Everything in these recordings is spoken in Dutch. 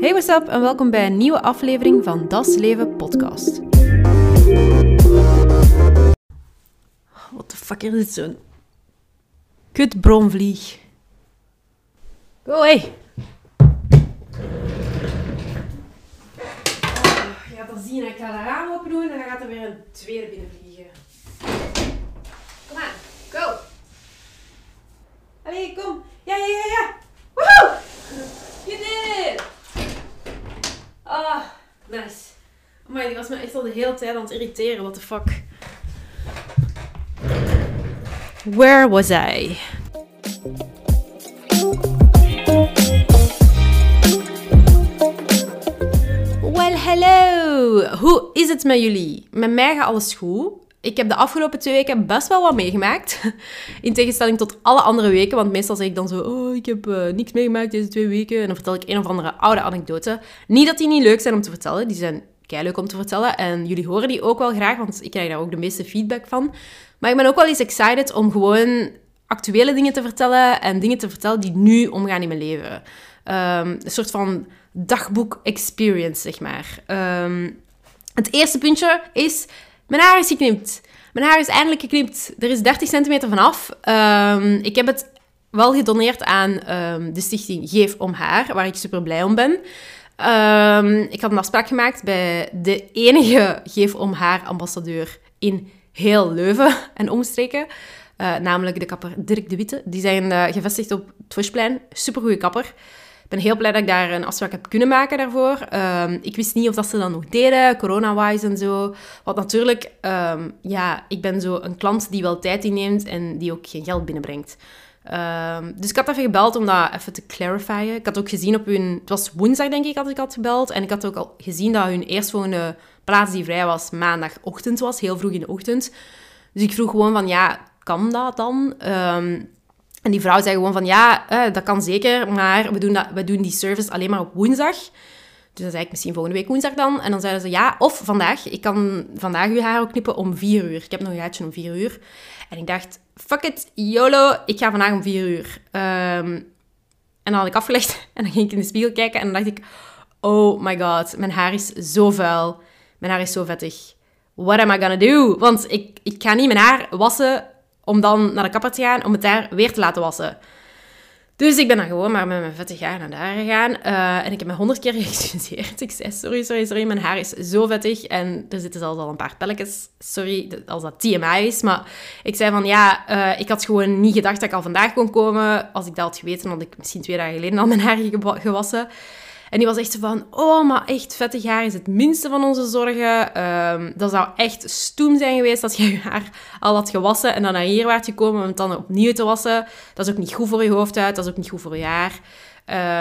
Hey, what's up en welkom bij een nieuwe aflevering van Das Leven podcast. What the fuck is dit zo'n kut bromvlieg? Go away! Je gaat dat zien, ik ga de raam open doen en dan gaat er weer een tweede binnenvliegen. Kom aan, go! Allee, kom! Ja, ja, ja, ja! Woehoe! You did it! Ah, nice. Maar die was me echt al de hele tijd aan het irriteren. What the fuck? Where was I? Well, hello! Hoe is het met jullie? Met mij gaat alles goed. Ik heb de afgelopen twee weken best wel wat meegemaakt. In tegenstelling tot alle andere weken. Want meestal zeg ik dan zo... Oh, ik heb uh, niks meegemaakt deze twee weken. En dan vertel ik een of andere oude anekdote. Niet dat die niet leuk zijn om te vertellen. Die zijn leuk om te vertellen. En jullie horen die ook wel graag. Want ik krijg daar ook de meeste feedback van. Maar ik ben ook wel eens excited om gewoon actuele dingen te vertellen. En dingen te vertellen die nu omgaan in mijn leven. Um, een soort van dagboek experience, zeg maar. Um, het eerste puntje is... Mijn haar is geknipt. Mijn haar is eindelijk geknipt. Er is 30 centimeter vanaf. Um, ik heb het wel gedoneerd aan um, de stichting Geef om Haar, waar ik super blij om ben. Um, ik had een afspraak gemaakt bij de enige Geef om Haar ambassadeur in heel Leuven en omstreken. Uh, namelijk de kapper Dirk de Witte. Die zijn uh, gevestigd op het Fushplein. Supergoeie kapper. Ben heel blij dat ik daar een afspraak heb kunnen maken daarvoor. Um, ik wist niet of dat ze dat nog deden, corona-wise en zo. Want natuurlijk, um, ja, ik ben zo een klant die wel tijd inneemt en die ook geen geld binnenbrengt. Um, dus ik had even gebeld om dat even te clarifyen. Ik had ook gezien op hun... Het was woensdag, denk ik, dat ik had gebeld. En ik had ook al gezien dat hun eerstvolgende plaats die vrij was maandagochtend was. Heel vroeg in de ochtend. Dus ik vroeg gewoon van, ja, kan dat dan? En die vrouw zei gewoon van, ja, eh, dat kan zeker, maar we doen, dat, we doen die service alleen maar op woensdag. Dus dan zei ik misschien volgende week woensdag dan. En dan zeiden ze, ja, of vandaag. Ik kan vandaag uw haar ook knippen om vier uur. Ik heb nog een gaatje om vier uur. En ik dacht, fuck it, YOLO, ik ga vandaag om vier uur. Um, en dan had ik afgelegd en dan ging ik in de spiegel kijken en dan dacht ik, oh my god, mijn haar is zo vuil. Mijn haar is zo vettig. What am I gonna do? Want ik, ik ga niet mijn haar wassen om dan naar de kapper te gaan, om het daar weer te laten wassen. Dus ik ben dan gewoon maar met mijn vettig haar naar daar gegaan. Uh, en ik heb me honderd keer geëxcuseerd. Ik zei, sorry, sorry, sorry, mijn haar is zo vettig. En er zitten zelfs al een paar pelletjes. Sorry, als dat TMI is. Maar ik zei van, ja, uh, ik had gewoon niet gedacht dat ik al vandaag kon komen. Als ik dat had geweten, had ik misschien twee dagen geleden al mijn haar gewassen. En die was echt zo van, oh, maar echt vettig haar is het minste van onze zorgen. Um, dat zou echt stoem zijn geweest als je je haar al had gewassen en dan naar hier waart gekomen om het dan opnieuw te wassen. Dat is ook niet goed voor je hoofdhuid, dat is ook niet goed voor je haar.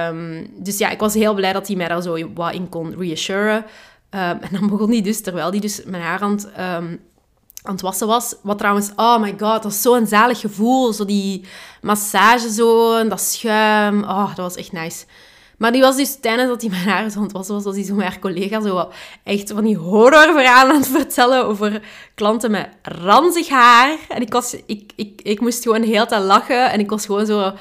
Um, dus ja, ik was heel blij dat hij mij daar zo wat in kon reassuren. Um, en dan begon hij dus, terwijl hij dus mijn haar aan het, aan het wassen was. Wat trouwens, oh my god, dat is zo'n zalig gevoel. Zo die massage zo, en dat schuim. Oh, dat was echt nice. Maar die was dus tijdens dat hij mijn haar zo was, was hij zo met haar collega zo echt van die horrorverhalen aan het vertellen over klanten met ranzig haar. En ik, was, ik, ik, ik moest gewoon heel tijd lachen en ik was gewoon zo...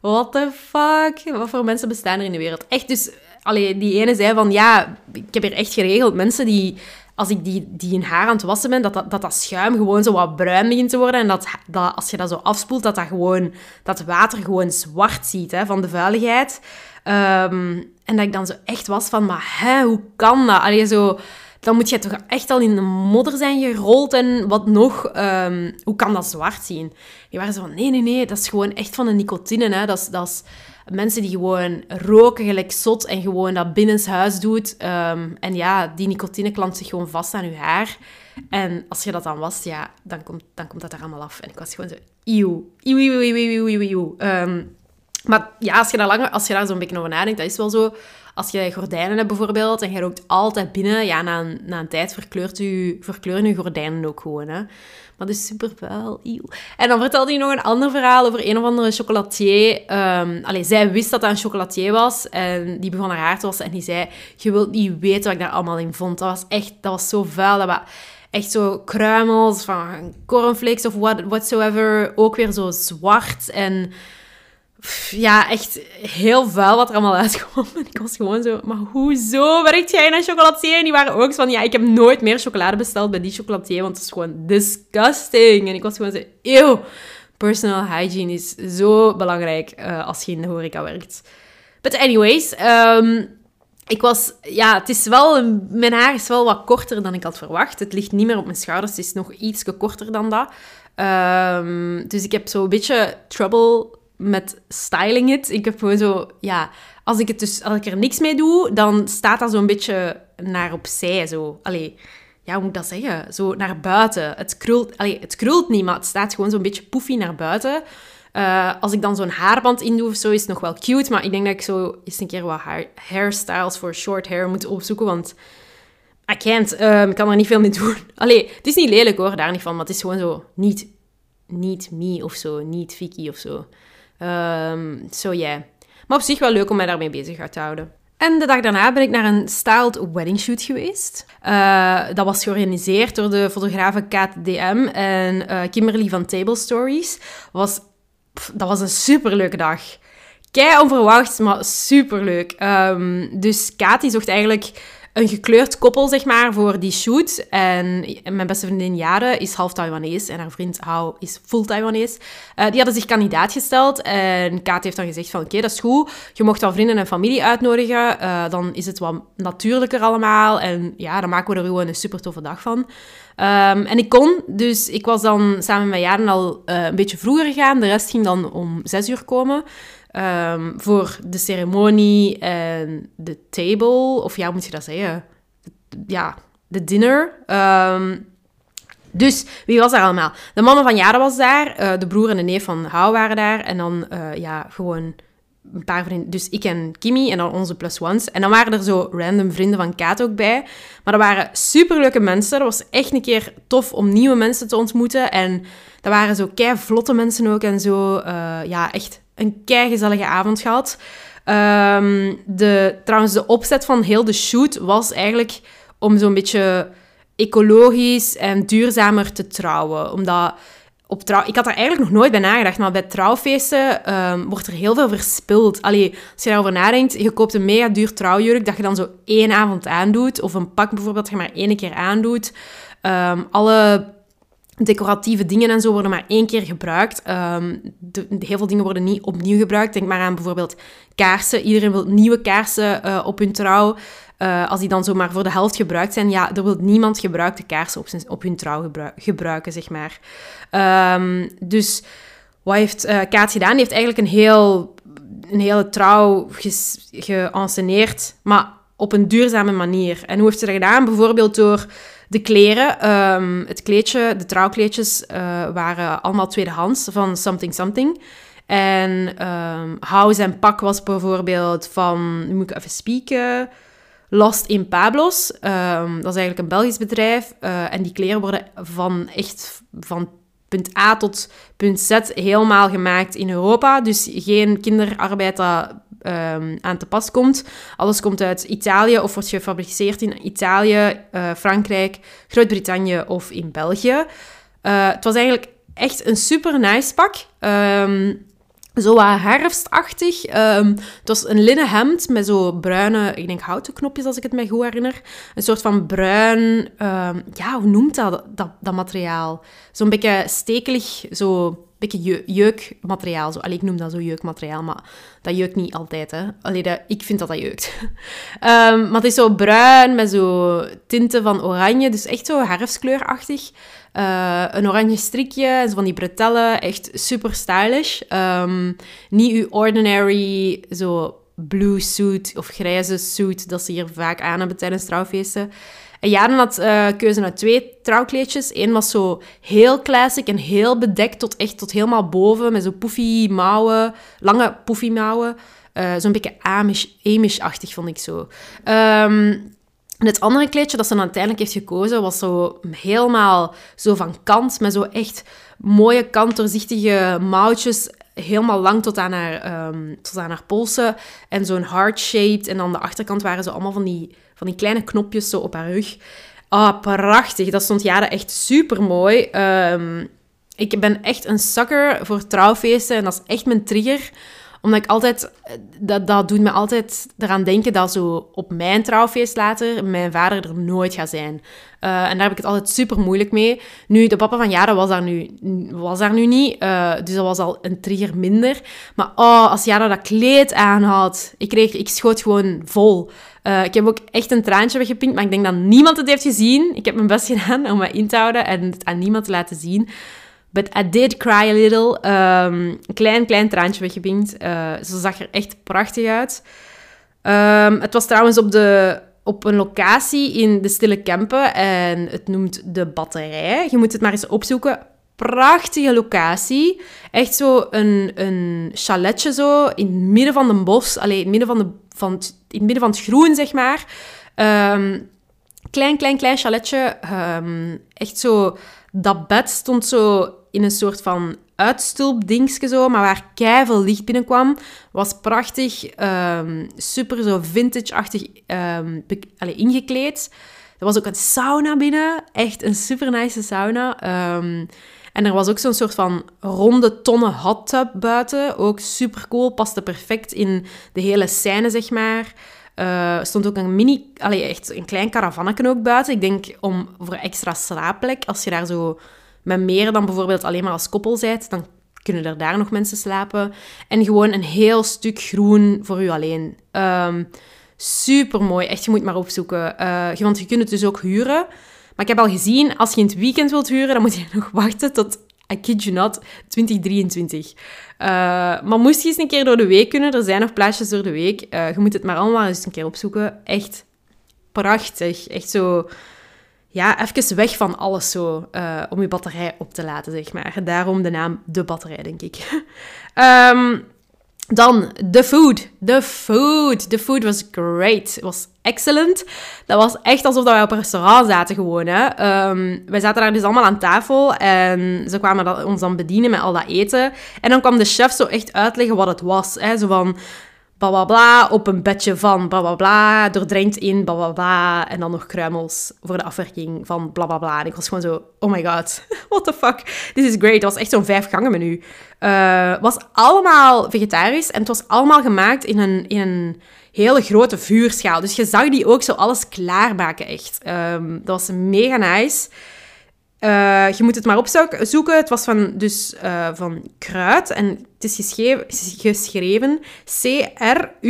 What the fuck? Wat voor mensen bestaan er in de wereld? Echt, dus... Allee, die ene zei van, ja, ik heb hier echt geregeld mensen die als ik die, die in haar aan het wassen ben, dat dat, dat dat schuim gewoon zo wat bruin begint te worden. En dat, dat als je dat zo afspoelt, dat dat gewoon, dat water gewoon zwart ziet hè, van de vuiligheid. Um, en dat ik dan zo echt was van, maar hè, hoe kan dat? Allee, zo, dan moet je toch echt al in de modder zijn gerold en wat nog. Um, hoe kan dat zwart zien? Die waren zo van, nee, nee, nee, dat is gewoon echt van de nicotine. Hè. Dat, is, dat is mensen die gewoon roken gelijk zot en gewoon dat binnenshuis doet. Um, en ja, die nicotine klampt zich gewoon vast aan je haar. En als je dat dan wast, ja, dan komt, dan komt dat er allemaal af. En ik was gewoon zo, eeuw, eeuw, eeuw, eeuw, eeuw, eeuw, maar ja, als je daar, langer, als je daar zo'n beetje over nadenkt, dat is wel zo. Als je gordijnen hebt bijvoorbeeld en je rookt altijd binnen, ja, na een, na een tijd verkleurt je, verkleuren je gordijnen ook gewoon. Hè. Maar dat is super vuil. En dan vertelde hij nog een ander verhaal over een of andere chocolatier. Um, allee, zij wist dat dat een chocolatier was en die begon haar haar te wassen en die zei, je wilt niet weten wat ik daar allemaal in vond. Dat was echt, dat was zo vuil. Dat was echt zo kruimels van cornflakes of what, whatsoever. Ook weer zo zwart en ja, echt heel vuil wat er allemaal uitkwam. En ik was gewoon zo, maar hoezo werkt jij naar chocolatier? En die waren ook van, ja, ik heb nooit meer chocolade besteld bij die chocolatier, want het is gewoon disgusting. En ik was gewoon zo, eeuw. Personal hygiene is zo belangrijk uh, als je in horeca werkt. But anyways, um, ik was, ja, het is wel, mijn haar is wel wat korter dan ik had verwacht. Het ligt niet meer op mijn schouders, het is nog iets korter dan dat. Um, dus ik heb zo een beetje trouble met styling it. Ik heb gewoon zo, ja, als ik, het dus, als ik er niks mee doe, dan staat dat zo'n beetje naar opzij. Zo. Allee, ja, hoe moet ik dat zeggen? Zo naar buiten. Het krult, allee, het krult niet, maar het staat gewoon zo'n beetje poefy naar buiten. Uh, als ik dan zo'n haarband in doe of zo, is het nog wel cute. Maar ik denk dat ik zo eens een keer wat hair, hairstyles voor short hair moet opzoeken. Want I can't. Um, ik kan er niet veel mee doen. Allee, het is niet lelijk hoor, daar niet van. Maar het is gewoon zo niet, niet me of zo. Niet Vicky of zo. Um, so yeah. Maar op zich wel leuk om mij daarmee bezig te houden. En de dag daarna ben ik naar een styled wedding shoot geweest. Uh, dat was georganiseerd door de fotografen KTDM en uh, Kimberly van Table Stories. Was, dat was een superleuke dag. Kei onverwacht, maar superleuk. Um, dus Kati zocht eigenlijk een gekleurd koppel, zeg maar, voor die shoot. En mijn beste vriendin Jade is half Taiwanese en haar vriend Hao is full Taiwanese. Uh, die hadden zich kandidaat gesteld en Kaat heeft dan gezegd van, oké, dat is goed. Je mocht wel vrienden en familie uitnodigen. Uh, dan is het wat natuurlijker allemaal. En ja, dan maken we er gewoon een super toffe dag van. Um, en ik kon, dus ik was dan samen met Jaren al uh, een beetje vroeger gegaan. De rest ging dan om zes uur komen. Um, voor de ceremonie en de table, of ja, hoe moet je dat zeggen? Ja, de dinner. Um, dus wie was daar allemaal? De mama van Jade was daar, uh, de broer en de neef van Hou waren daar. En dan, uh, ja, gewoon een paar vrienden. Dus ik en Kimmy en dan onze plus ones. En dan waren er zo random vrienden van Kaat ook bij. Maar dat waren superleuke mensen. Dat was echt een keer tof om nieuwe mensen te ontmoeten. En dat waren zo kei vlotte mensen ook en zo. Uh, ja, echt een keigezellige avond gehad. Um, de, trouwens, de opzet van heel de shoot was eigenlijk om zo'n beetje ecologisch en duurzamer te trouwen. Omdat op trouw... Ik had daar eigenlijk nog nooit bij nagedacht, maar bij trouwfeesten um, wordt er heel veel verspild. Allee, als je daarover nadenkt, je koopt een mega duur trouwjurk dat je dan zo één avond aandoet. Of een pak bijvoorbeeld dat je maar één keer aandoet. Um, alle decoratieve dingen en zo worden maar één keer gebruikt. Um, de, heel veel dingen worden niet opnieuw gebruikt. Denk maar aan bijvoorbeeld kaarsen. Iedereen wil nieuwe kaarsen uh, op hun trouw. Uh, als die dan zomaar voor de helft gebruikt zijn, ja, er wil niemand gebruikte kaarsen op, zijn, op hun trouw gebruik, gebruiken, zeg maar. Um, dus wat heeft uh, Kaat gedaan? Die heeft eigenlijk een, heel, een hele trouw geanceneerd, maar op een duurzame manier. En hoe heeft ze dat gedaan? Bijvoorbeeld door de kleren, um, het kleedje, de trouwkleedjes uh, waren allemaal tweedehands van Something Something. En um, House en Pak was bijvoorbeeld van, nu moet ik even spieken, Lost in Pablos. Um, dat is eigenlijk een Belgisch bedrijf. Uh, en die kleren worden van echt van punt A tot punt Z helemaal gemaakt in Europa. Dus geen kinderarbeid dat um, aan te pas komt. Alles komt uit Italië of wordt gefabriceerd in Italië, uh, Frankrijk, Groot-Brittannië of in België. Uh, het was eigenlijk echt een super nice pak. Um, zo wat herfstachtig. Um, het was een linnen hemd met zo bruine, ik denk houten knopjes als ik het me goed herinner. Een soort van bruin, ja, hoe noemt dat, dat, dat materiaal? Zo'n beetje stekelig, zo beetje jeukmateriaal. Zo. Allee, ik noem dat zo jeukmateriaal, maar dat jeukt niet altijd. Hè. Allee, dat, ik vind dat dat jeukt. um, maar het is zo bruin met zo tinten van oranje. Dus echt zo herfstkleurachtig. Uh, een oranje strikje zo van die bretellen. Echt super stylish. Um, niet uw ordinary zo blue suit of grijze suit dat ze hier vaak aan hebben tijdens trouwfeesten. En Jaren had uh, keuze uit twee trouwkleedjes. Eén was zo heel classic en heel bedekt tot echt tot helemaal boven. Met zo poefy mouwen, lange poefy mouwen. Uh, Zo'n beetje Amish-achtig vond ik zo. En het andere kleedje dat ze dan uiteindelijk heeft gekozen was zo helemaal zo van kant. Met zo echt mooie kant doorzichtige mouwtjes helemaal lang tot aan haar, um, tot aan haar polsen. En zo'n heart-shaped. En aan de achterkant waren zo allemaal van die van die kleine knopjes zo op haar rug. Ah, prachtig. Dat stond jaren echt super mooi. Um, ik ben echt een sucker voor trouwfeesten en dat is echt mijn trigger. Omdat ik altijd... Dat, dat doet me altijd eraan denken dat zo op mijn trouwfeest later mijn vader er nooit gaat zijn. Eh, en daar heb ik het altijd super moeilijk mee. Nu, de papa van Jara was daar nu, was daar nu niet. Uh, dus dat was al een trigger minder. Maar oh, als Jara dat kleed aan had, ik, kreeg, ik schoot gewoon vol. Ik heb ook echt een traantje weggepinkt, maar ik denk dat niemand het heeft gezien. Ik heb mijn best gedaan om me in te houden en het aan niemand te laten zien. But I did cry a little. Um, een klein, klein traantje weggepinkt. ze zag er echt prachtig uit. Um, het was trouwens op de op een locatie in de Stille Kempen en het noemt de Batterij. Je moet het maar eens opzoeken. Prachtige locatie. Echt zo een, een chaletje zo in het midden van een bos. Allee, in het midden van, de, van, het, in het, midden van het groen, zeg maar. Um, klein, klein, klein chaletje. Echt zo... Dat bed stond zo in een soort van uitstulpdingetje zo, maar waar keiveel licht binnenkwam. Was prachtig, um, super zo vintage-achtig um, ingekleed. Er was ook een sauna binnen, echt een super nice sauna. Um, en er was ook zo'n soort van ronde tonnen hot tub buiten, ook super cool, paste perfect in de hele scène, zeg maar. Uh, stond ook een mini, allee, echt een klein caravannetje ook buiten. Ik denk om voor extra slaapplek, als je daar zo met meer dan bijvoorbeeld alleen maar als koppel zijt, dan kunnen er daar nog mensen slapen. En gewoon een heel stuk groen voor u alleen. Um, super mooi, echt, je moet maar opzoeken. Uh, want je kunt het dus ook huren. Maar ik heb al gezien, als je in het weekend wilt huren, dan moet je nog wachten tot, I kid you not, 2023. Uh, maar moest je eens een keer door de week kunnen, er zijn nog plaatsjes door de week. Uh, je moet het maar allemaal eens een keer opzoeken. Echt prachtig. Echt zo ja, even weg van alles zo, uh, om je batterij op te laten, zeg maar. Daarom de naam De Batterij, denk ik. um, dan, de food. De food. De food was great. Was excellent. Dat was echt alsof wij op een restaurant zaten gewoon. Hè. Um, wij zaten daar dus allemaal aan tafel en ze kwamen ons dan bedienen met al dat eten. En dan kwam de chef zo echt uitleggen wat het was. Hè. Zo van, bla bla bla, op een bedje van bla bla bla, doordrenkt in bla bla bla, en dan nog kruimels voor de afwerking van bla bla bla. En ik was gewoon zo, oh my god, what the fuck, this is great. Het was echt zo'n vijf gangen menu. Uh, was allemaal vegetarisch en het was allemaal gemaakt in een, in een hele grote vuurschaal. Dus je zag die ook zo alles klaarmaken, echt. Um, dat was mega nice. Uh, je moet het maar opzoeken. Het was van, dus, uh, van kruid en het is geschreven, C-R-U-Y-D-T.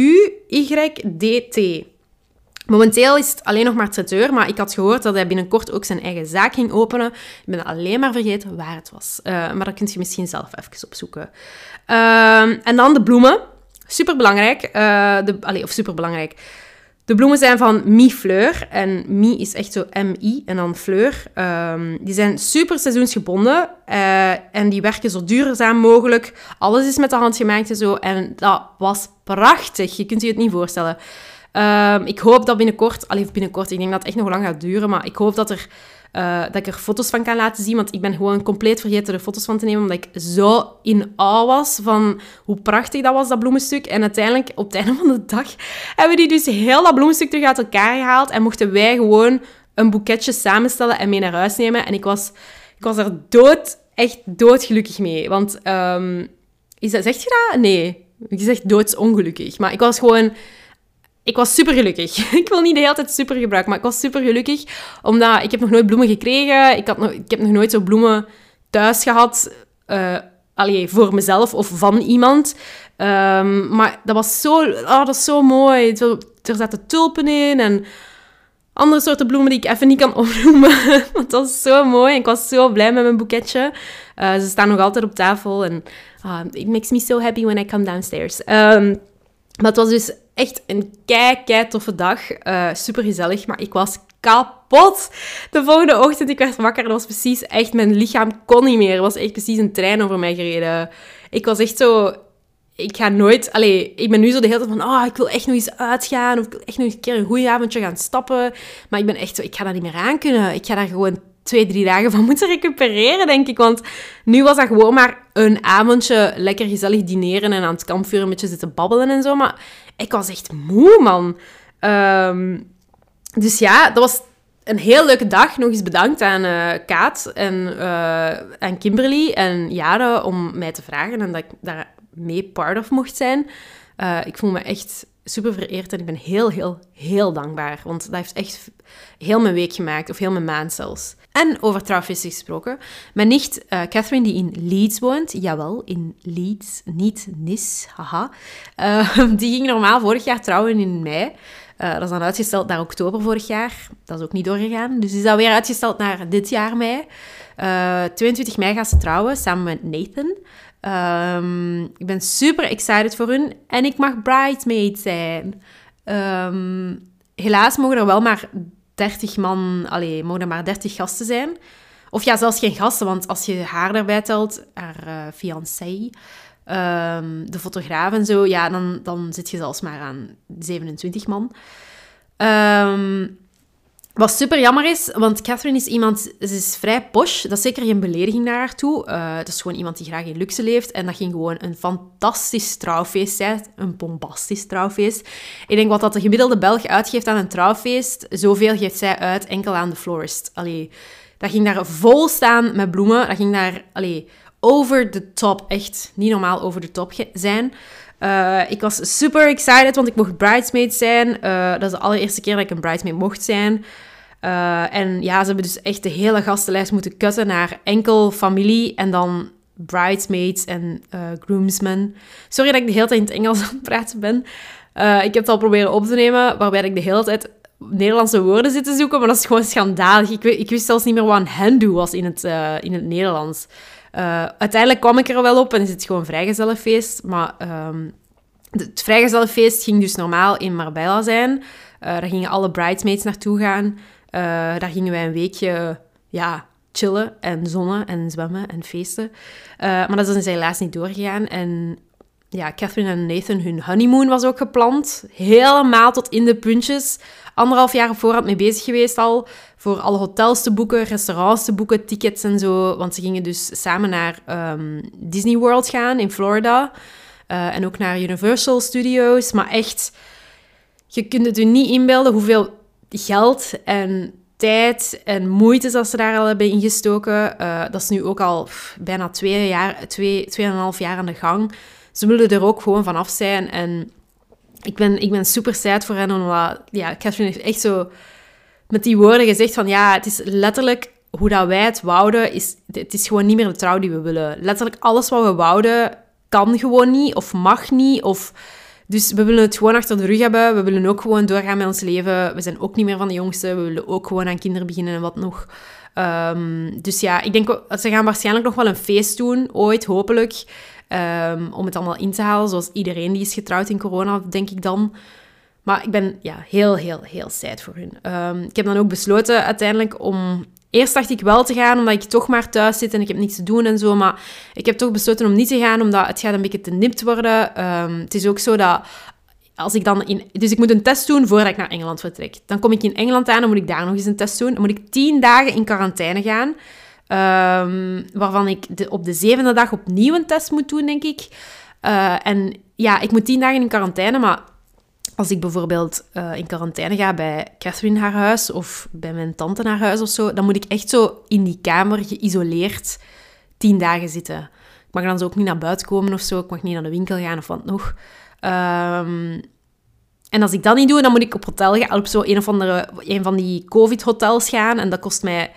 Momenteel is het alleen nog maar traiteur, maar ik had gehoord dat hij binnenkort ook zijn eigen zaak ging openen. Ik ben alleen maar vergeten waar het was. Uh, maar dat kun je misschien zelf even opzoeken. Ehm, en dan de bloemen. Superbelangrijk. de, allez, of superbelangrijk. De bloemen zijn van Mi Fleur. En Mi is echt zo M-I en dan Fleur. Um, die zijn super seizoensgebonden. Uh, en die werken zo duurzaam mogelijk. Alles is met de hand gemaakt en zo. En dat was prachtig. Je kunt je het niet voorstellen. Um, ik hoop dat binnenkort... Allee, binnenkort. Ik denk dat het echt nog lang gaat duren. Maar ik hoop dat er uh, dat ik er foto's van kan laten zien. Want ik ben gewoon compleet vergeten er foto's van te nemen. Omdat ik zo in awe was van hoe prachtig dat was, dat bloemenstuk. En uiteindelijk, op het einde van de dag, hebben die dus heel dat bloemenstuk terug uit elkaar gehaald. En mochten wij gewoon een boeketje samenstellen en mee naar huis nemen. En ik was, ik was er dood, echt doodgelukkig mee. Want, um, is dat, zegt je dat? Nee. Je zegt doodsongelukkig. Maar ik was gewoon ik was super gelukkig. ik wil niet de hele tijd super gebruiken, maar ik was super gelukkig. Omdat ik heb nog nooit bloemen gekregen. Ik, had nog, ik heb nog nooit zo bloemen thuis gehad. Uh, allee, voor mezelf of van iemand. Um, maar dat was zo, oh, dat zo mooi. Er zaten tulpen in en andere soorten bloemen die ik even niet kan opnoemen. Want dat was zo mooi. Ik was zo blij met mijn boeketje. Uh, ze staan nog altijd op tafel. En uh, it makes me so happy when I come downstairs. Um, maar het was dus echt een kei, kei toffe dag. Uh, super gezellig, maar ik was kapot. De volgende ochtend, ik werd wakker, dat was precies echt, mijn lichaam kon niet meer. Er was echt precies een trein over mij gereden. Ik was echt zo, ik ga nooit, allee, ik ben nu zo de hele tijd van, oh, ik wil echt nog eens uitgaan, of ik wil echt nog een keer een goede avondje gaan stappen. Maar ik ben echt zo, ik ga dat niet meer aan kunnen. Ik ga daar gewoon twee, drie dagen van moeten recupereren, denk ik. Want nu was dat gewoon maar een avondje lekker gezellig dineren en aan het kampvuur een beetje zitten babbelen en zo. Maar ik was echt moe, man. Um, dus ja, dat was een heel leuke dag. Nog eens bedankt aan uh, Kaat en uh, Kimberly en Jade om mij te vragen en dat ik daar mee part of mocht zijn. Uh, ik voel me echt super vereerd en ik ben heel, heel, heel dankbaar. Want dat heeft echt heel mijn week gemaakt, of heel mijn maand zelfs. En over trouwfeesten gesproken. Mijn nicht uh, Catherine, die in Leeds woont, jawel, in Leeds, niet Nis, haha. Uh, die ging normaal vorig jaar trouwen in mei. Uh, dat is dan uitgesteld naar oktober vorig jaar. Dat is ook niet doorgegaan. Dus is dat weer uitgesteld naar dit jaar mei. 22 mei gaat ze trouwen, samen met Nathan. Um, ik ben super excited voor hun. En ik mag bridesmaid zijn. Um, helaas mogen er wel maar 30 man... Allee, mogen maar 30 gasten zijn. Of ja, zelfs geen gasten, want als je haar erbij telt, haar uh, fiancé, um, de fotograaf en zo, ja, dan, dan zit je zelfs maar aan 27 man. Um, wat super jammer is, want Catherine is iemand, ze is vrij posh. Dat is zeker geen belediging naar haar toe. Uh, dat is gewoon iemand die graag in luxe leeft. En dat ging gewoon een fantastisch trouwfeest zijn. Een bombastisch trouwfeest. Ik denk wat dat de gemiddelde Belg uitgeeft aan een trouwfeest, zoveel geeft zij uit enkel aan de florist. Allee, dat ging daar vol staan met bloemen. Dat ging daar, allee, over de top. Echt niet normaal over de top zijn. Uh, ik was super excited, want ik mocht bridesmaid zijn. Uh, dat is de allereerste keer dat ik een bridesmaid mocht zijn. Uh, en ja, ze hebben dus echt de hele gastenlijst moeten cutten naar enkel familie en dan bridesmaids en groomsmen. Sorry dat ik de hele tijd in het Engels aan het praten ben. ik heb het al proberen op te nemen, waarbij ik de hele tijd Nederlandse woorden zit te zoeken, maar dat is gewoon schandalig. Ik, ik wist zelfs niet meer wat een was in het, in het Nederlands. Uiteindelijk kwam ik er wel op en is het gewoon vrijgezellenfeest. Maar um, het vrijgezellenfeest ging dus normaal in Marbella zijn. Daar gingen alle bridesmaids naartoe gaan. Uh, daar gingen wij een weekje ja, chillen en zonnen en zwemmen en feesten. maar dat is dus helaas niet doorgegaan. En ja, Catherine en Nathan, hun honeymoon was ook gepland. Helemaal tot in de puntjes. Anderhalf jaar voorhand mee bezig geweest al. Voor alle hotels te boeken, restaurants te boeken, tickets en zo. Want ze gingen dus samen naar um, Disney World gaan in Florida. Uh, en ook naar Universal Studios. Maar echt, je kunt het je niet inbeelden hoeveel geld en tijd en moeite dat ze daar al hebben ingestoken. Uh, dat is nu ook al bijna twee jaar, twee, tweeënhalf jaar aan de gang ze willen er ook gewoon vanaf zijn. En ik ben, ik ben super sad voor hen, omdat ja, Catherine heeft echt zo met die woorden gezegd van ja, het is letterlijk hoe dat wij het wouden, is, het is gewoon niet meer de trouw die we willen. Letterlijk alles wat we wouden kan gewoon niet of mag niet. Of, dus we willen het gewoon achter de rug hebben. We willen ook gewoon doorgaan met ons leven. We zijn ook niet meer van de jongste. We willen ook gewoon aan kinderen beginnen en wat nog. Um, dus ja, ik denk, ze gaan waarschijnlijk nog wel een feest doen, ooit, hopelijk. Um, om het allemaal in te halen, zoals iedereen die is getrouwd in corona, denk ik dan. Maar ik ben ja, heel, heel, heel sad voor hun. Um, ik heb dan ook besloten uiteindelijk om... Eerst dacht ik wel te gaan, omdat ik toch maar thuis zit en ik heb niks te doen en zo. Maar ik heb toch besloten om niet te gaan, omdat het gaat een beetje te nipt worden. Um, het is ook zo dat als ik dan in... Dus ik moet een test doen voordat ik naar Engeland vertrek. Dan kom ik in Engeland aan, dan moet ik daar nog eens een test doen. Dan moet ik tien dagen in quarantaine gaan. Um, waarvan ik de, op de zevende dag opnieuw een test moet doen, denk ik. Uh, en ja, ik moet tien dagen in quarantaine, maar als ik bijvoorbeeld uh, in quarantaine ga bij Catherine haar huis of bij mijn tante naar huis of zo, dan moet ik echt zo in die kamer geïsoleerd tien dagen zitten. Ik mag dan zo ook niet naar buiten komen of zo, ik mag niet naar de winkel gaan of wat nog. Um, en als ik dat niet doe, dan moet ik op hotel gaan, op zo een of andere, een van die covid-hotels gaan en dat kost mij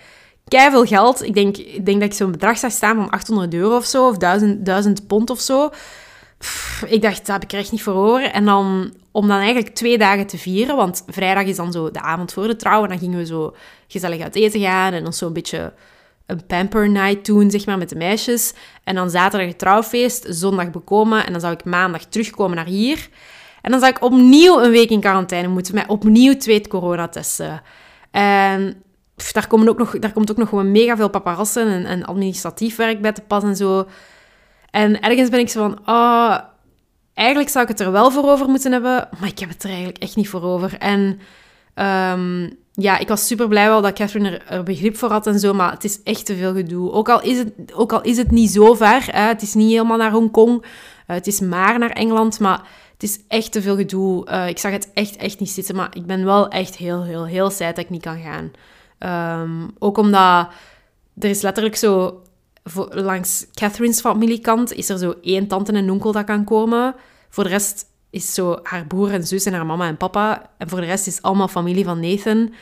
veel geld. Ik denk, ik denk dat ik zo'n bedrag zag staan van 800 euro of zo, of 1000, 1000 pond of zo. ik dacht, dat heb ik echt niet voor over. En dan, om dan eigenlijk twee dagen te vieren, want vrijdag is dan zo de avond voor de trouw, en dan gingen we zo gezellig uit eten gaan en dan zo een beetje een pamper night doen, zeg maar, met de meisjes. En dan zaterdag het trouwfeest, zondag bekomen, en dan zou ik maandag terugkomen naar hier. En dan zou ik opnieuw een week in quarantaine moeten, met opnieuw twee coronatesten. En daar, komen ook nog, daar komt ook nog gewoon mega veel paparazzen en, en, administratief werk bij te pas en zo. En ergens ben ik zo van, oh, eigenlijk zou ik het er wel voor over moeten hebben, maar ik heb het er eigenlijk echt niet voor over. En um, ja, ik was super blij wel dat Catherine er, begrip voor had en zo, maar het is echt te veel gedoe. Ook al is het, ook al is het niet zo ver, hè, het is niet helemaal naar Hongkong, uh, het is maar naar Engeland, maar het is echt te veel gedoe. Uh, ik zag het echt, echt niet zitten, maar ik ben wel echt heel, heel, heel sad dat ik niet kan gaan. Um, ook omdat er is letterlijk zo langs Catherine's familiekant is er zo één tante en onkel dat kan komen. Voor de rest is zo haar broer en zus en haar mama en papa. En voor de rest is allemaal familie van Nathan.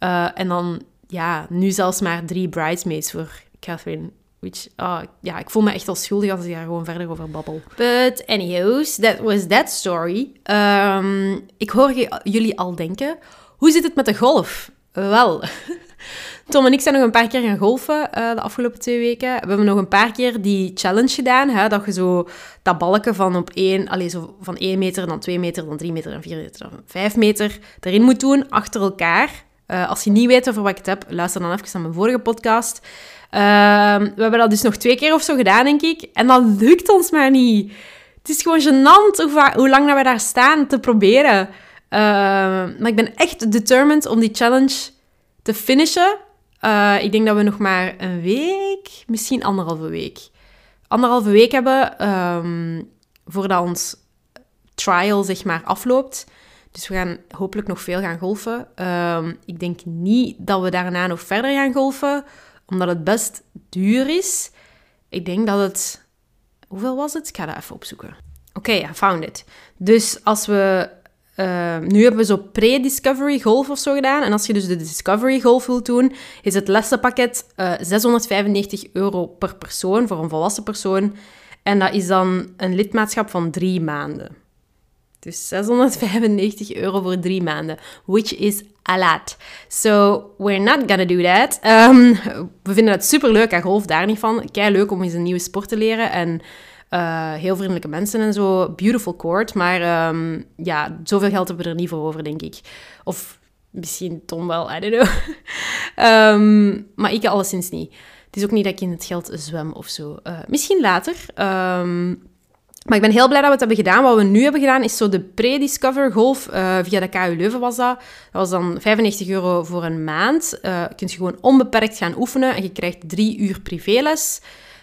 Uh, en dan, ja, nu zelfs maar drie bridesmaids voor Catherine. Which, uh, ja, ik voel me echt al schuldig als ik daar gewoon verder over babbel. But anyways, that was that story. Um, ik hoor jullie al denken, hoe zit het met de golf? Wel, Tom en ik zijn nog een paar keer gaan golfen uh, de afgelopen twee weken. We hebben nog een paar keer die challenge gedaan. Hè, dat je zo dat balken van op één, allez, zo van 1 meter, dan 2 meter, dan 3 meter, dan 4 meter, dan 5 meter erin moet doen, achter elkaar. Uh, als je niet weet over wat ik het heb, luister dan even naar mijn vorige podcast. Uh, we hebben dat dus nog twee keer of zo gedaan, denk ik. En dat lukt ons maar niet. Het is gewoon gênant hoe, lang we daar staan te proberen. Uh, maar ik ben echt determined om die challenge te finishen. Uh, ik denk dat we nog maar een week, misschien anderhalve week, anderhalve week hebben um, voordat ons trial zeg maar afloopt. Dus we gaan hopelijk nog veel gaan golfen. Um, ik denk niet dat we daarna nog verder gaan golfen, omdat het best duur is. Ik denk dat het... Hoeveel was het? Ik ga dat even opzoeken. Oké, I found it. Dus als we Ehm, nu hebben we zo pre-Discovery Golf of zo gedaan. En als je dus de Discovery Golf wilt doen, is het lessenpakket uh, eh, 695 euro per persoon voor een volwassen persoon. En dat is dan een lidmaatschap van drie maanden. Dus 695 euro voor drie maanden, which is a lot. So, we're not gonna do that. Um, we vinden het super leuk aan golf, daar niet van. Kei leuk om eens een nieuwe sport te leren. En uh, heel vriendelijke mensen en zo. Beautiful court. Maar um, ja, zoveel geld hebben we er niet voor over, denk ik. Of misschien Tom wel, I don't know. um, maar ik alleszins niet. Het is ook niet dat ik in het geld zwem of zo. Uh, misschien later. Um, maar ik ben heel blij dat we het hebben gedaan. Wat we nu hebben gedaan is zo de pre-discover golf. Uh, via de KU Leuven was dat. Dat was dan 95 euro voor een maand. Uh, je kunt gewoon onbeperkt gaan oefenen en je krijgt drie uur privéles.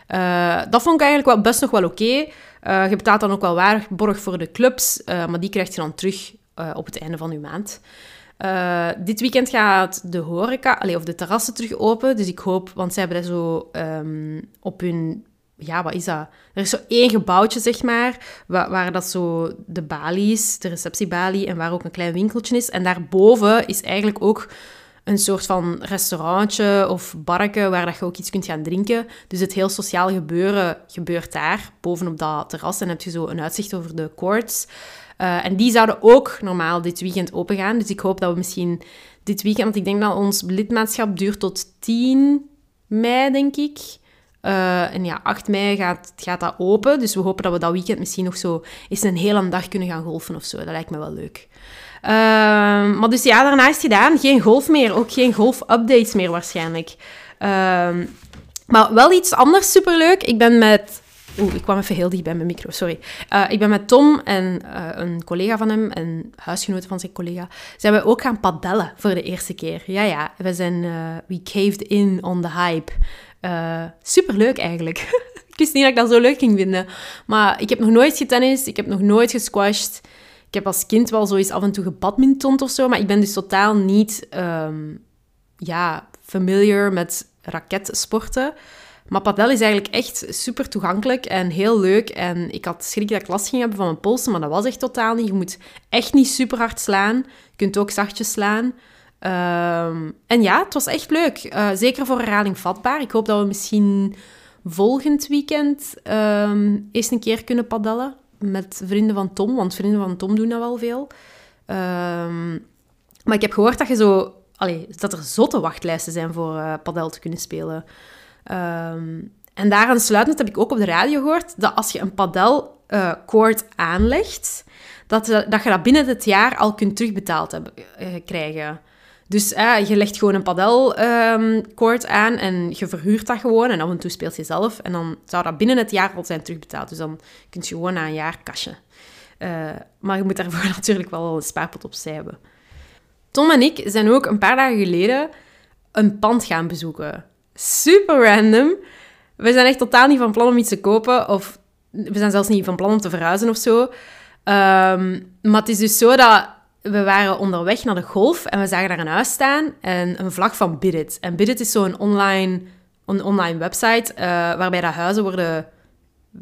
Uh, dat vond ik eigenlijk wel, best nog wel oké. Uh, je betaalt dan ook wel waarborg voor de clubs, uh, maar die krijg je dan terug op het einde van je maand. dit weekend gaat de horeca, of de terrassen terug open. Dus ik hoop, want ze hebben dat zo um, op hun ja, wat is dat? Er is zo één gebouwtje, zeg maar, waar, waar dat zo de balie is, de receptiebalie, en waar ook een klein winkeltje is. En daarboven is eigenlijk ook een soort van restaurantje of barken waar dat je ook iets kunt gaan drinken. Dus het heel sociaal gebeuren gebeurt daar, bovenop dat terras. En heb je zo een uitzicht over de courts. Uh, en die zouden ook normaal dit weekend open gaan. Dus ik hoop dat we misschien dit weekend... Want ik denk dat ons lidmaatschap duurt tot 10 mei, denk ik. Uh, en ja, 8 mei gaat, gaat dat open. Dus we hopen dat we dat weekend misschien nog zo eens een hele dag kunnen gaan golfen of zo. Dat lijkt me wel leuk. Ehm, maar dus ja, daarna is het gedaan. Geen golf meer. Ook geen golf-updates meer waarschijnlijk. Ehm, maar wel iets anders superleuk. Ik ben met... Oeh, ik kwam even heel dicht bij mijn micro, sorry. Uh, ik ben met Tom en uh, een collega van hem, en huisgenoten van zijn collega, zijn we ook gaan padellen voor de eerste keer. Ja, ja, we zijn... Uh, we caved in on the hype. superleuk eigenlijk. ik wist niet dat ik dat zo leuk ging vinden. Maar ik heb nog nooit getennist, ik heb nog nooit gesquashed. Ik heb als kind wel zoiets af en toe gebadmintond of zo, maar ik ben dus totaal niet um, ja, familiar met raketsporten. Maar padel is eigenlijk echt super toegankelijk en heel leuk. En ik had schrik dat ik last ging hebben van mijn polsen, maar dat was echt totaal niet. Je moet echt niet super hard slaan. Je kunt ook zachtjes slaan. Um, en ja, het was echt leuk. Uh, zeker voor herhaling vatbaar. Ik hoop dat we misschien volgend weekend um, eens een keer kunnen padellen met vrienden van Tom, want vrienden van Tom doen dat wel veel. Um, maar ik heb gehoord dat, je zo, dat er zotte wachtlijsten zijn voor uh, padel te kunnen spelen. Um, en daaraan sluitend heb ik ook op de radio gehoord dat als je een padelkoord uh, aanlegt, dat, dat je dat binnen het jaar al kunt terugbetaald hebben, krijgen. Dus eh, je legt gewoon een padelkoord um, aan en je verhuurt dat gewoon. En af en toe speelt je zelf. En dan zou dat binnen het jaar al zijn terugbetaald. Dus dan kun je gewoon na een jaar kasje. Uh, maar je moet daarvoor natuurlijk wel een spaarpot opzij hebben. Tom en ik zijn ook een paar dagen geleden een pand gaan bezoeken. Super random. We zijn echt totaal niet van plan om iets te kopen. Of we zijn zelfs niet van plan om te verhuizen of zo. Um, maar het is dus zo dat we waren onderweg naar de golf en we zagen daar een huis staan en een vlag van Bidit. En Bidit is zo'n online een online website uh, waarbij dat huizen worden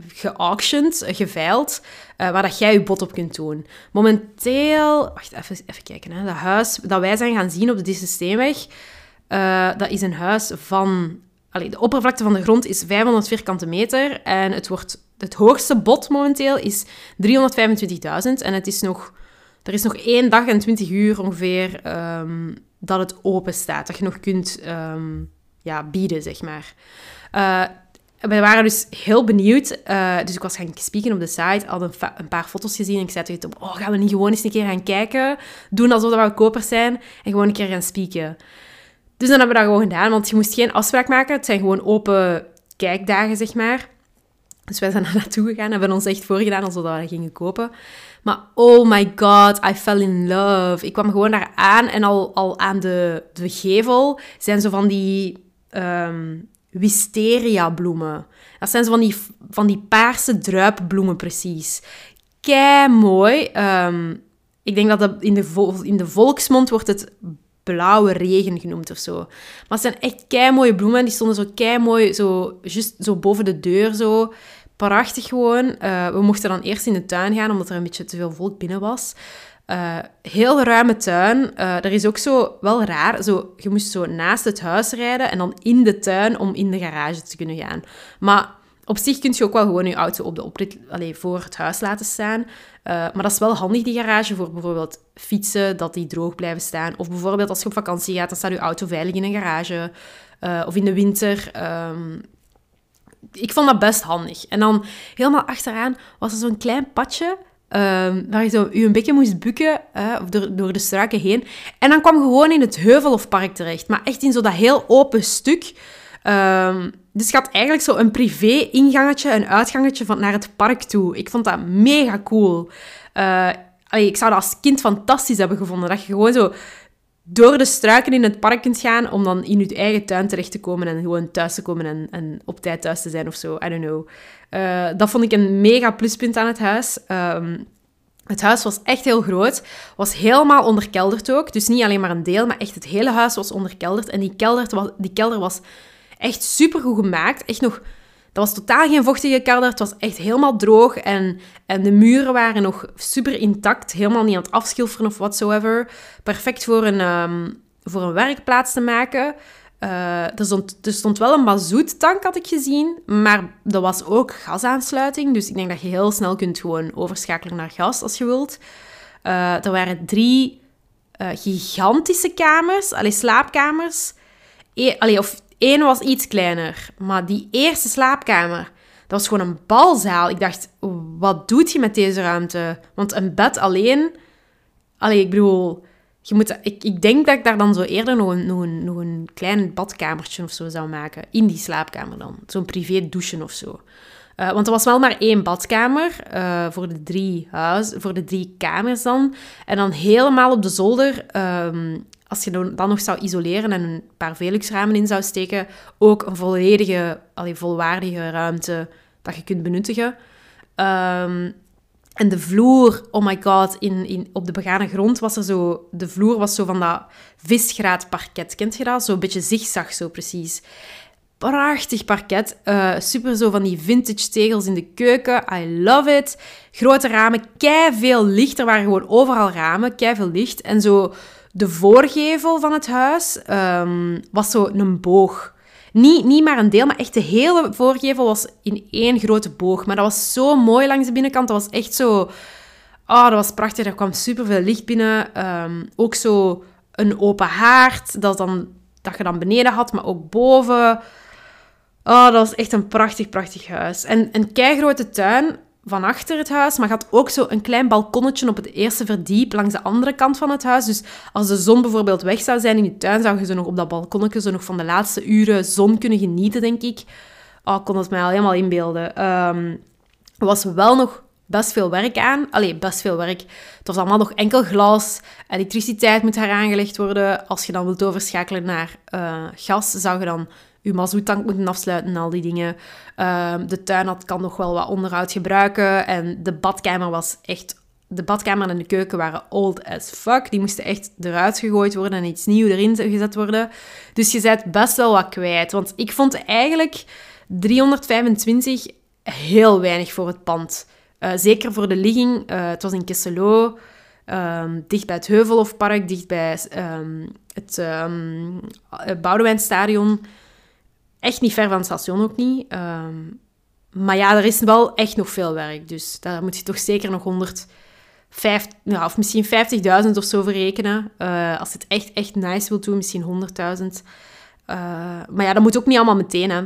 geauctioned, geveild, uh, waar dat jij je bod op kunt doen. Momenteel, wacht even, even kijken, hè. dat huis dat wij zijn gaan zien op de Systeemweg, uh, dat is een huis van, allee, de oppervlakte van de grond is 500 vierkante meter en het, wordt, het hoogste bod momenteel is 325.000 en het is nog, er is nog één dag en 20 uur ongeveer um, dat het open staat, dat je nog kunt um, ja, bieden, zeg maar. Uh, we waren dus heel benieuwd. Uh, dus ik was gaan spieken op de site, had een, een, paar foto's gezien. En ik zei tegen oh, gaan we niet gewoon eens een keer gaan kijken? Doen alsof we kopers zijn en gewoon een keer gaan spieken. Dus dan hebben we dat gewoon gedaan, want je moest geen afspraak maken. Het zijn gewoon open kijkdagen, zeg maar. Dus wij zijn daar naartoe gegaan, hebben ons echt voorgedaan alsof we gingen kopen. Maar oh my god, I fell in love. Ik kwam gewoon daar aan en al, al aan de, de gevel zijn zo van die... Um, wisteria bloemen. Dat zijn zo van die, van die paarse druipbloemen precies. Kei mooi. Um, ik denk dat, dat in, de in de volksmond wordt het blauwe regen genoemd of zo. Maar het zijn echt kei mooie bloemen. Die stonden zo kei mooi, zo, just zo boven de deur zo. Prachtig gewoon. Uh, we mochten dan eerst in de tuin gaan, omdat er een beetje te veel volk binnen was. Uh, heel ruime tuin. Uh, er is ook zo, wel raar, zo, je moest zo naast het huis rijden en dan in de tuin om in de garage te kunnen gaan. Maar op zich kun je ook wel gewoon je auto op de oprit allez, voor het huis laten staan. Maar dat is wel handig, die garage, voor bijvoorbeeld fietsen, dat die droog blijven staan. Of bijvoorbeeld als je op vakantie gaat, dan staat je auto veilig in een garage. of in de winter. Um, ik vond dat best handig. En dan helemaal achteraan was er zo'n klein padje Um, waar je zo je een beetje moest bukken uh, door, door de struiken heen. En dan kwam gewoon in het heuvel of park terecht. Maar echt in zo dat heel open stuk. Um, dus je had eigenlijk zo een privé-ingangetje, een uitgangetje van, naar het park toe. Ik vond dat mega cool. Allee, ik zou dat als kind fantastisch hebben gevonden. Dat je gewoon zo door de struiken in het park kunt gaan om dan in je eigen tuin terecht te komen en gewoon thuis te komen en, en op tijd thuis te zijn of zo. I don't know. Uh, dat vond ik een mega pluspunt aan het huis. Um, het huis was echt heel groot, was helemaal onderkelderd ook. Dus niet alleen maar een deel, maar echt het hele huis was onderkelderd. En die kelder, die kelder was echt super goed gemaakt. Echt nog dat was totaal geen vochtige kelder. Het was echt helemaal droog. En, en de muren waren nog super intact. Helemaal niet aan het afschilferen of whatsoever. Perfect voor een, um, voor een werkplaats te maken. Uh, er, stond, er stond wel een mazoettank, had ik gezien. Maar dat was ook gasaansluiting. Dus ik denk dat je heel snel kunt gewoon overschakelen naar gas als je wilt. Uh, er waren drie uh, gigantische kamers. Allee, slaapkamers. E allee, of Eén was iets kleiner, maar die eerste slaapkamer, dat was gewoon een balzaal. Ik dacht, wat doet je met deze ruimte? Want een bed alleen... Allee, ik bedoel... Je moet, ik, ik denk dat ik daar dan zo eerder nog een, nog, een, nog een klein badkamertje of zo zou maken. In die slaapkamer dan. Zo'n privé douchen of zo. Uh, want er was wel maar één badkamer uh, voor, de drie huis, voor de drie kamers dan. En dan helemaal op de zolder um, als je dan nog zou isoleren en een paar Velux-ramen in zou steken, ook een volledige, allee, volwaardige ruimte dat je kunt benuttigen. Ehm, en de vloer, oh my god, in, in, op de begane grond was er zo... De vloer was zo van dat visgraat parket. Kent je dat? Zo'n beetje zigzag, zo precies. Prachtig parket. Uh, super zo van die vintage tegels in de keuken. I love it. Grote ramen, kei veel licht. Er waren gewoon overal ramen, kei veel licht. En zo de voorgevel van het huis um, was zo een boog. Niet, niet maar een deel, maar echt de hele voorgevel was in één grote boog. Maar dat was zo mooi langs de binnenkant. Dat was echt zo... Oh, dat was prachtig. Er kwam superveel licht binnen. Um, ook zo een open haard, dat, dan, dat je dan beneden had, maar ook boven. Oh, dat was echt een prachtig, prachtig huis. En een keigrote tuin van achter het huis, maar had ook zo een klein balkonnetje op het eerste verdiep langs de andere kant van het huis. Dus als de zon bijvoorbeeld weg zou zijn in je tuin, zou je zo nog op dat balkonnetje zo nog van de laatste uren zon kunnen genieten, denk ik. Oh, ik kon het mij al helemaal inbeelden. Um, er was wel nog best veel werk aan. Allee, best veel werk. Het was allemaal nog enkel glas. Elektriciteit moet aangelegd worden. Als je dan wilt overschakelen naar uh, gas, zou je dan je mazoettank moeten afsluiten en al die dingen. Ehm, de tuin had, kan nog wel wat onderhoud gebruiken. En de badkamer was echt de badkamer en de keuken waren old as fuck. Die moesten echt eruit gegooid worden en iets nieuws erin gezet worden. Dus je bent best wel wat kwijt. Want ik vond eigenlijk 325 heel weinig voor het pand. Uh, zeker voor de ligging. Uh, het was in Kesselo, um, dicht bij het Heuvelhofpark, dicht bij um, het um, Boudewijnstadion. Echt niet ver van het station ook niet. maar ja, er is wel echt nog veel werk. Dus daar moet je toch zeker nog 100 vijf, nou, of misschien 50.000 of zo verrekenen. Uh, als het echt, echt nice wil doen, misschien 100.000. Uh, maar ja, dat moet ook niet allemaal meteen, hè.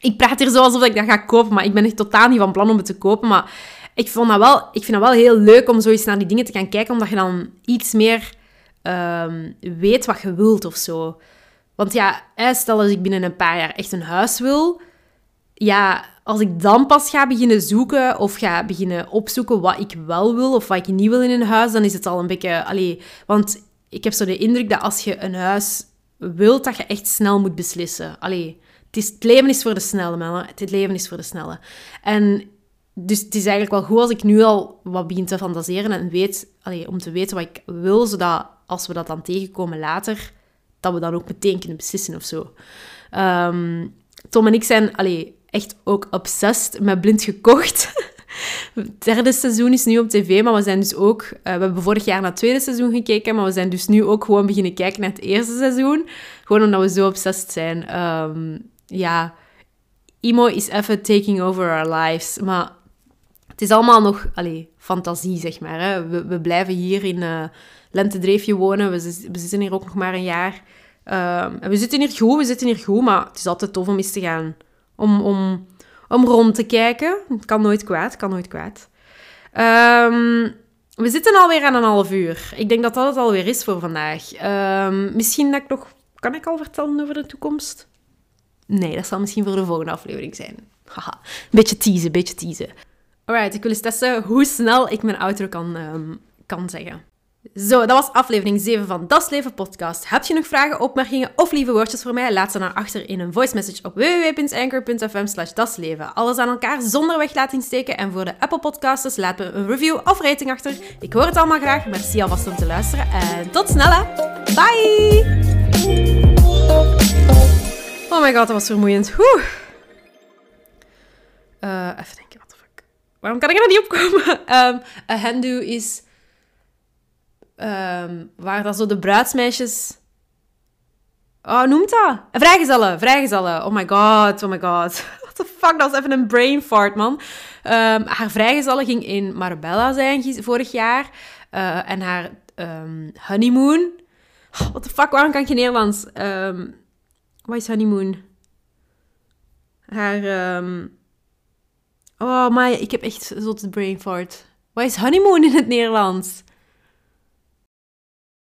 Ik praat hier zo alsof ik dat ga kopen, maar ik ben echt totaal niet van plan om het te kopen. Maar ik, vond dat wel, ik vind dat wel heel leuk om zoiets naar die dingen te gaan kijken, omdat je dan iets meer um, weet wat je wilt of zo. Want ja, stel als ik binnen een paar jaar echt een huis wil, ja, als ik dan pas ga beginnen zoeken of ga beginnen opzoeken wat ik wel wil of wat ik niet wil in een huis, dan is het al een beetje... Allee, want ik heb zo de indruk dat als je een huis wilt, dat je echt snel moet beslissen. Allee, het, is, het leven is voor de snelle, man. Het leven is voor de snelle. En dus het is eigenlijk wel goed als ik nu al wat begin te fantaseren en weet, allee, om te weten wat ik wil, zodat als we dat dan tegenkomen later, dat we dan ook meteen kunnen beslissen of zo. Ehm, Tom en ik zijn, allee, echt ook obsessed met blind gekocht. Het derde seizoen is nu op tv, maar we zijn dus ook... Uh, we hebben vorig jaar naar het tweede seizoen gekeken, maar we zijn dus nu ook gewoon beginnen kijken naar het eerste seizoen. Gewoon omdat we zo obsessed zijn. Um, ja, Imo is even taking over our lives. Maar het is allemaal nog allez, fantasie, zeg maar. Hè. We, we blijven hier in uh, Lentedreefje wonen. We, zitten hier ook nog maar een jaar. En we zitten hier goed, we zitten hier goed, maar het is altijd tof om eens te gaan om, om, om rond te kijken. Het kan nooit kwaad, kan nooit kwaad. Um, we zitten alweer aan een half uur. Ik denk dat dat het alweer is voor vandaag. Um, misschien dat ik nog... Kan ik al vertellen over de toekomst? Nee, dat zal misschien voor de volgende aflevering zijn. Haha, beetje teasen, beetje teasen. Alright, ik wil eens testen hoe snel ik mijn outro kan, kan zeggen. Zo, dat was aflevering 7 van Das Leven podcast. Heb je nog vragen, opmerkingen of lieve woordjes voor mij? Laat ze naar achter in een voice message op www.anchor.fm slash dasleven. Alles aan elkaar zonder weglating steken. En voor de Apple podcasters laat me een review of rating achter. Ik hoor het allemaal graag. Merci alvast om te luisteren. En tot snel Bye! Oh my god, dat was vermoeiend. Uh, even denken, what the fuck. Waarom kan ik er niet opkomen? Um, a handu is Um, waar dat zo de bruidsmeisjes... Oh, noemt dat? Vrijgezellen, vrijgezellen. Oh my god, oh my god. What the fuck, dat was even een brain fart, man. Um, haar vrijgezellen ging in Marbella zijn vorig jaar. Uh, en haar um, honeymoon... What the fuck, waarom kan ik geen Nederlands? Um, wat is honeymoon? Haar... Oh, maar ik heb echt zo'n brain fart. Wat is honeymoon in het Nederlands?